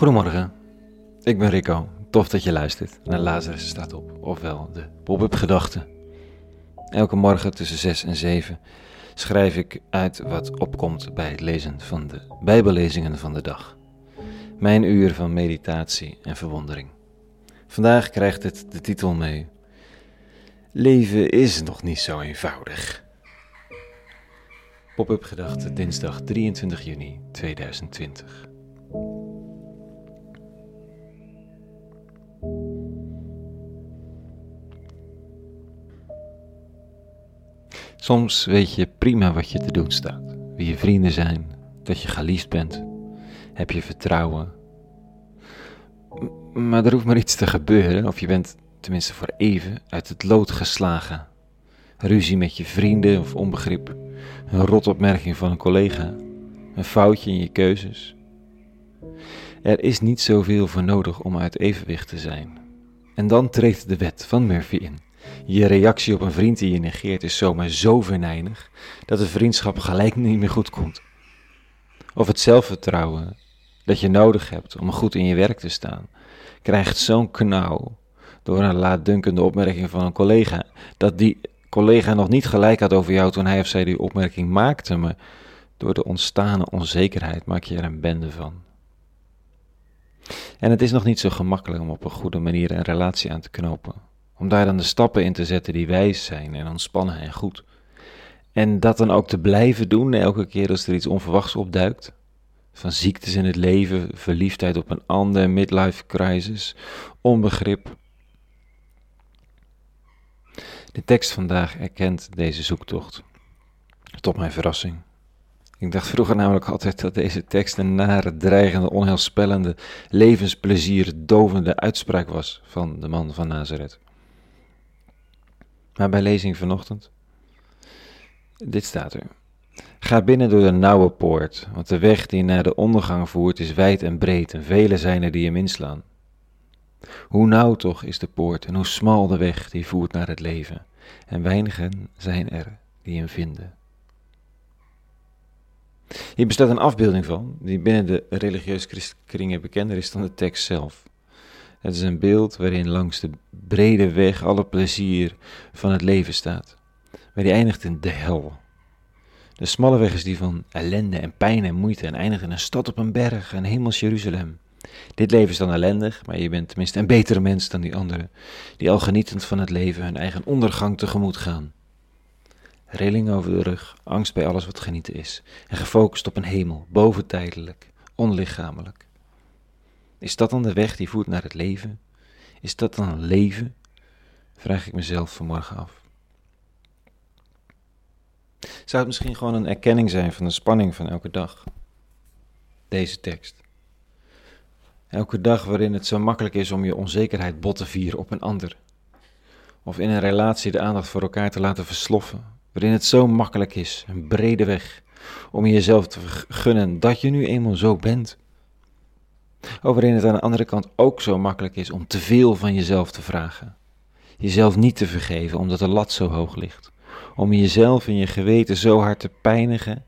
Goedemorgen, ik ben Rico. Tof dat je luistert naar Lazarus staat op, ofwel de pop-up gedachten. Elke morgen tussen 6 en 7 schrijf ik uit wat opkomt bij het lezen van de Bijbellezingen van de dag. Mijn uur van meditatie en verwondering. Vandaag krijgt het de titel mee. Leven is nog niet zo eenvoudig. Pop-up gedachte dinsdag 23 juni 2020. Soms weet je prima wat je te doen staat, wie je vrienden zijn, dat je geliefd bent, heb je vertrouwen. maar er hoeft maar iets te gebeuren, of je bent tenminste voor even uit het lood geslagen. Ruzie met je vrienden of onbegrip, een rotopmerking van een collega, een foutje in je keuzes. Er is niet zoveel voor nodig om uit evenwicht te zijn. En dan treedt de wet van Murphy in. Je reactie op een vriend die je negeert is zomaar zo venijnig dat de vriendschap gelijk niet meer goed komt. Of het zelfvertrouwen dat je nodig hebt om goed in je werk te staan, krijgt zo'n knauw door een laatdunkende opmerking van een collega, dat die collega nog niet gelijk had over jou toen hij of zij die opmerking maakte, maar door de ontstane onzekerheid maak je er een bende van. En het is nog niet zo gemakkelijk om op een goede manier een relatie aan te knopen. Om daar dan de stappen in te zetten die wijs zijn en ontspannen en goed. En dat dan ook te blijven doen elke keer als er iets onverwachts opduikt. Van ziektes in het leven, verliefdheid op een ander, midlife crisis, onbegrip. De tekst vandaag erkent deze zoektocht. Tot mijn verrassing. Ik dacht vroeger namelijk altijd dat deze tekst een nare, dreigende, onheilspellende, levensplezier dovende uitspraak was van de man van Nazareth. Maar bij lezing vanochtend, dit staat er. Ga binnen door de nauwe poort, want de weg die naar de ondergang voert is wijd en breed en vele zijn er die hem inslaan. Hoe nauw toch is de poort en hoe smal de weg die voert naar het leven, en weinigen zijn er die hem vinden. Hier bestaat een afbeelding van, die binnen de religieuze kringen bekender is dan de tekst zelf. Het is een beeld waarin langs de brede weg alle plezier van het leven staat. Maar die eindigt in de hel. De smalle weg is die van ellende en pijn en moeite en eindigt in een stad op een berg, een hemels Jeruzalem. Dit leven is dan ellendig, maar je bent tenminste een betere mens dan die anderen, die al genietend van het leven hun eigen ondergang tegemoet gaan. Rilling over de rug, angst bij alles wat genieten is, en gefocust op een hemel, boventijdelijk, onlichamelijk. Is dat dan de weg die voert naar het leven? Is dat dan een leven? Vraag ik mezelf vanmorgen af. Zou het misschien gewoon een erkenning zijn van de spanning van elke dag? Deze tekst. Elke dag waarin het zo makkelijk is om je onzekerheid bot te vieren op een ander. Of in een relatie de aandacht voor elkaar te laten versloffen. Waarin het zo makkelijk is, een brede weg, om jezelf te gunnen dat je nu eenmaal zo bent. Of waarin het aan de andere kant ook zo makkelijk is om te veel van jezelf te vragen. Jezelf niet te vergeven omdat de lat zo hoog ligt. Om jezelf en je geweten zo hard te pijnigen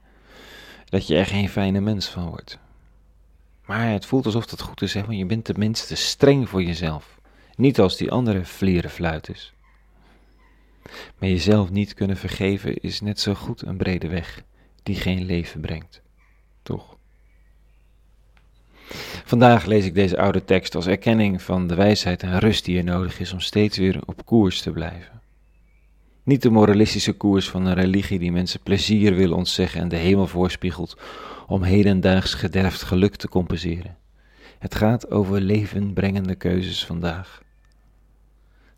dat je er geen fijne mens van wordt. Maar het voelt alsof het goed is, hè? want je bent tenminste streng voor jezelf. Niet als die andere vlierenfluit is. Maar jezelf niet kunnen vergeven is net zo goed een brede weg die geen leven brengt. Toch? Vandaag lees ik deze oude tekst als erkenning van de wijsheid en rust die er nodig is om steeds weer op koers te blijven. Niet de moralistische koers van een religie die mensen plezier wil ontzeggen en de hemel voorspiegelt om hedendaags gederfd geluk te compenseren. Het gaat over levenbrengende keuzes vandaag.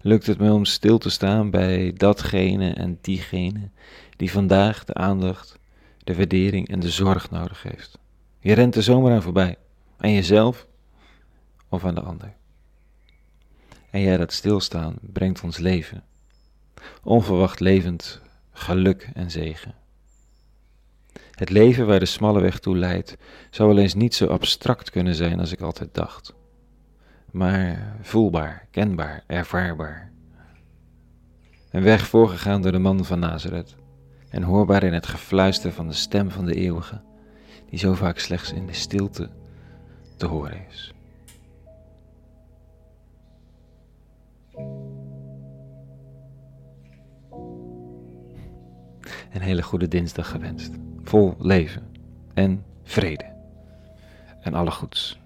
Lukt het me om stil te staan bij datgene en diegene die vandaag de aandacht, de waardering en de zorg nodig heeft? Je rent er zomaar aan voorbij, aan jezelf of aan de ander. En jij dat stilstaan brengt ons leven, onverwacht levend geluk en zegen. Het leven waar de smalle weg toe leidt, zou wel eens niet zo abstract kunnen zijn als ik altijd dacht, maar voelbaar, kenbaar, ervaarbaar. Een weg voorgegaan door de man van Nazareth en hoorbaar in het gefluister van de stem van de eeuwige, die zo vaak slechts in de stilte te horen is. Een hele goede dinsdag gewenst. Vol leven en vrede. En alle goeds.